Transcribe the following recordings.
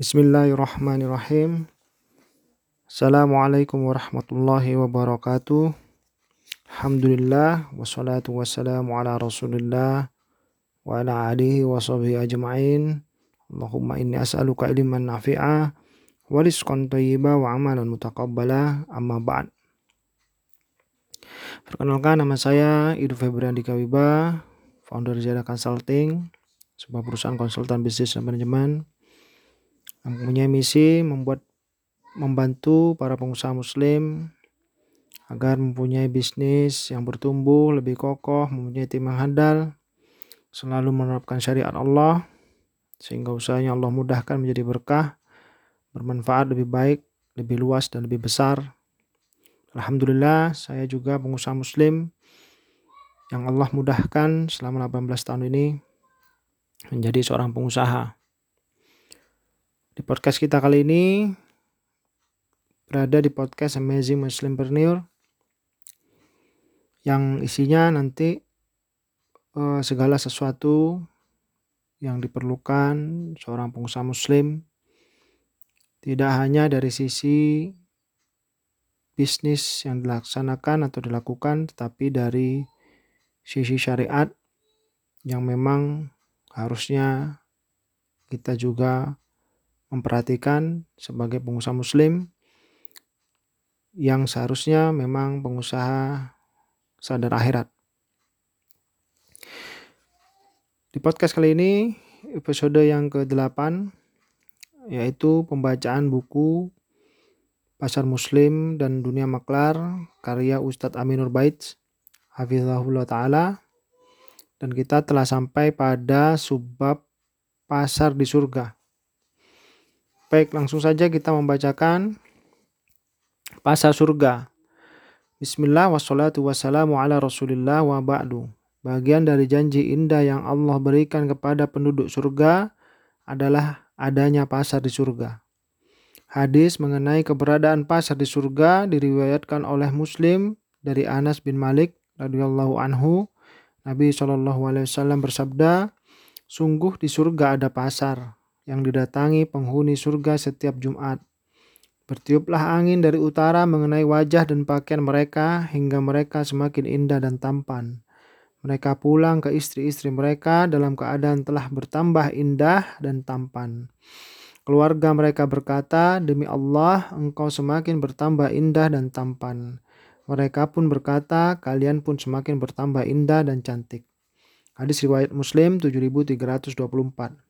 Bismillahirrahmanirrahim. Assalamualaikum warahmatullahi wabarakatuh. Alhamdulillah wassalatu wassalamu ala Rasulillah wa ala alihi wa sahbihi ajma'in. Allahumma inni as'aluka ilman nafi'a wa rizqan thayyiba wa amalan mutaqabbala amma ba'd. Perkenalkan nama saya Idu Febrian Dikawiba, founder Zada Consulting, sebuah perusahaan konsultan bisnis dan manajemen mempunyai misi membuat membantu para pengusaha muslim agar mempunyai bisnis yang bertumbuh lebih kokoh, mempunyai tim yang handal, selalu menerapkan syariat Allah sehingga usahanya Allah mudahkan menjadi berkah, bermanfaat lebih baik, lebih luas dan lebih besar. Alhamdulillah saya juga pengusaha muslim yang Allah mudahkan selama 18 tahun ini menjadi seorang pengusaha. Di podcast kita kali ini berada di podcast Amazing Muslim Muslimimpreneur yang isinya nanti uh, segala sesuatu yang diperlukan seorang pengusaha muslim. Tidak hanya dari sisi bisnis yang dilaksanakan atau dilakukan tetapi dari sisi syariat yang memang harusnya kita juga memperhatikan sebagai pengusaha muslim yang seharusnya memang pengusaha sadar akhirat. Di podcast kali ini episode yang ke-8 yaitu pembacaan buku Pasar Muslim dan Dunia Maklar karya Ustadz Aminur Baits Hafizahullah Ta'ala dan kita telah sampai pada subbab pasar di surga. Baik, langsung saja kita membacakan pasar surga. Bismillah wassalatu wassalamu ala rasulillah wa ba'du. Bagian dari janji indah yang Allah berikan kepada penduduk surga adalah adanya pasar di surga. Hadis mengenai keberadaan pasar di surga diriwayatkan oleh Muslim dari Anas bin Malik radhiyallahu anhu. Nabi saw bersabda, "Sungguh di surga ada pasar, yang didatangi penghuni surga setiap Jumat. Bertiuplah angin dari utara mengenai wajah dan pakaian mereka hingga mereka semakin indah dan tampan. Mereka pulang ke istri-istri mereka dalam keadaan telah bertambah indah dan tampan. Keluarga mereka berkata, "Demi Allah, engkau semakin bertambah indah dan tampan." Mereka pun berkata, "Kalian pun semakin bertambah indah dan cantik." Hadis riwayat Muslim 7324.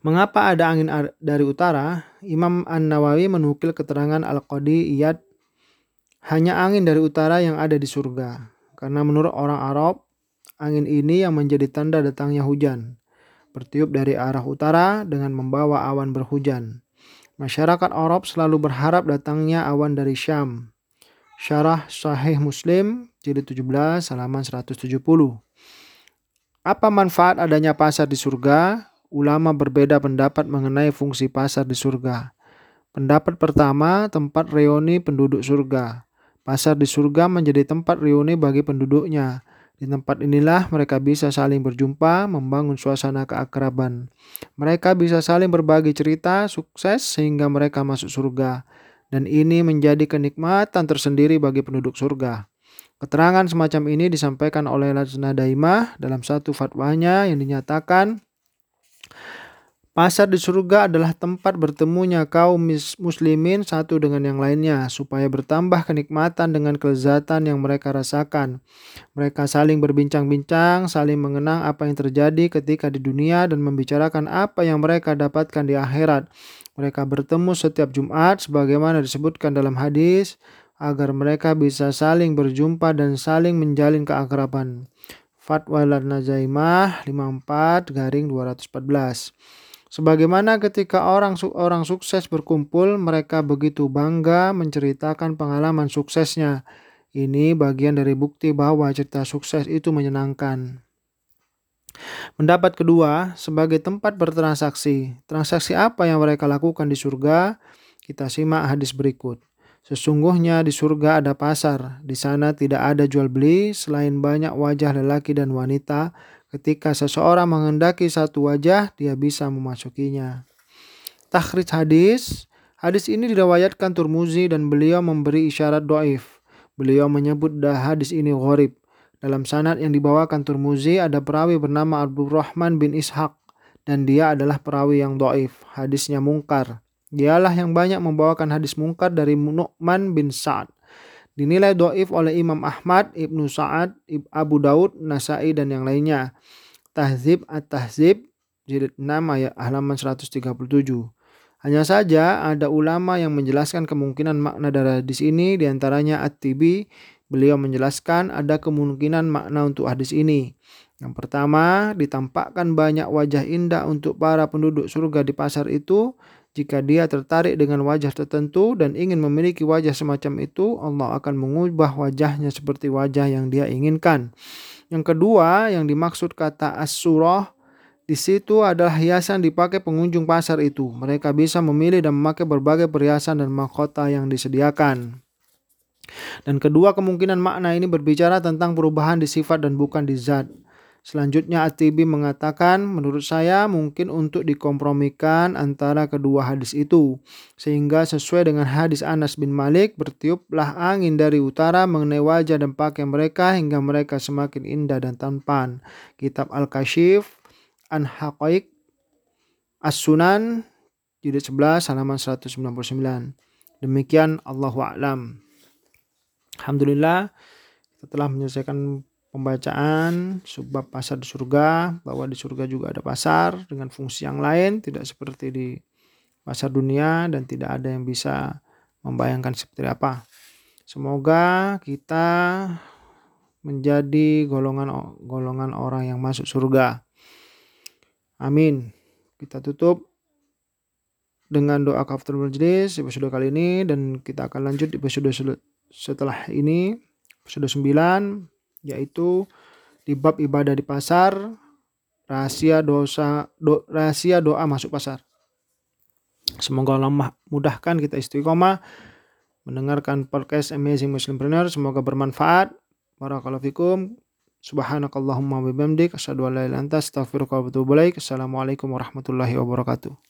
Mengapa ada angin dari utara? Imam An-Nawawi menukil keterangan Al-Qadi Iyad hanya angin dari utara yang ada di surga. Karena menurut orang Arab, angin ini yang menjadi tanda datangnya hujan. Bertiup dari arah utara dengan membawa awan berhujan. Masyarakat Arab selalu berharap datangnya awan dari Syam. Syarah Sahih Muslim, jilid 17, halaman 170. Apa manfaat adanya pasar di surga? Ulama berbeda pendapat mengenai fungsi pasar di surga. Pendapat pertama, tempat reuni penduduk surga. Pasar di surga menjadi tempat reuni bagi penduduknya. Di tempat inilah mereka bisa saling berjumpa, membangun suasana keakraban. Mereka bisa saling berbagi cerita sukses sehingga mereka masuk surga. Dan ini menjadi kenikmatan tersendiri bagi penduduk surga. Keterangan semacam ini disampaikan oleh Lajnah Daimah dalam satu fatwanya yang dinyatakan Pasar di surga adalah tempat bertemunya kaum muslimin satu dengan yang lainnya supaya bertambah kenikmatan dengan kelezatan yang mereka rasakan. Mereka saling berbincang-bincang, saling mengenang apa yang terjadi ketika di dunia dan membicarakan apa yang mereka dapatkan di akhirat. Mereka bertemu setiap Jumat sebagaimana disebutkan dalam hadis agar mereka bisa saling berjumpa dan saling menjalin keakraban. Fatwa Nazaimah 54 garing 214. Sebagaimana ketika orang orang sukses berkumpul, mereka begitu bangga menceritakan pengalaman suksesnya. Ini bagian dari bukti bahwa cerita sukses itu menyenangkan. Pendapat kedua, sebagai tempat bertransaksi. Transaksi apa yang mereka lakukan di surga? Kita simak hadis berikut. Sesungguhnya di surga ada pasar. Di sana tidak ada jual beli selain banyak wajah lelaki dan wanita Ketika seseorang menghendaki satu wajah, dia bisa memasukinya. Takhrij hadis. Hadis ini diriwayatkan Turmuzi dan beliau memberi isyarat doif. Beliau menyebut dah hadis ini gharib. Dalam sanad yang dibawakan Turmuzi ada perawi bernama Abdurrahman bin Ishaq dan dia adalah perawi yang doif. Hadisnya mungkar. Dialah yang banyak membawakan hadis mungkar dari Nu'man bin Sa'ad. Dinilai doif oleh Imam Ahmad, Ibnu Sa'ad, Abu Daud, Nasai, dan yang lainnya. Tahzib at-Tahzib, jilid 6 ayat halaman 137. Hanya saja ada ulama yang menjelaskan kemungkinan makna dari hadis ini di antaranya At-Tibi. Beliau menjelaskan ada kemungkinan makna untuk hadis ini. Yang pertama, ditampakkan banyak wajah indah untuk para penduduk surga di pasar itu jika dia tertarik dengan wajah tertentu dan ingin memiliki wajah semacam itu, Allah akan mengubah wajahnya seperti wajah yang dia inginkan. Yang kedua, yang dimaksud kata as-surah di situ adalah hiasan dipakai pengunjung pasar itu. Mereka bisa memilih dan memakai berbagai perhiasan dan mahkota yang disediakan. Dan kedua kemungkinan makna ini berbicara tentang perubahan di sifat dan bukan di zat. Selanjutnya Atibi mengatakan, menurut saya mungkin untuk dikompromikan antara kedua hadis itu. Sehingga sesuai dengan hadis Anas bin Malik, bertiuplah angin dari utara mengenai wajah dan pakaian mereka hingga mereka semakin indah dan tampan. Kitab Al-Kashif, An Haqaiq, As-Sunan, jilid 11 halaman 199. Demikian Allahu a'lam. Alhamdulillah setelah menyelesaikan pembacaan subbab pasar di surga bahwa di surga juga ada pasar dengan fungsi yang lain tidak seperti di pasar dunia dan tidak ada yang bisa membayangkan seperti apa. Semoga kita menjadi golongan golongan orang yang masuk surga. Amin. Kita tutup dengan doa kafaratul majlis episode kali ini dan kita akan lanjut episode setelah ini episode 9 yaitu di bab ibadah di pasar, rahasia dosa do, rahasia doa masuk pasar. Semoga Allah mudahkan kita istiqomah mendengarkan podcast Amazing Muslimpreneur. Semoga bermanfaat. Barakallahu fikum. Subhanakallahumma wa bihamdik asyhadu an la ilaha illa anta. Assalamualaikum warahmatullahi wabarakatuh.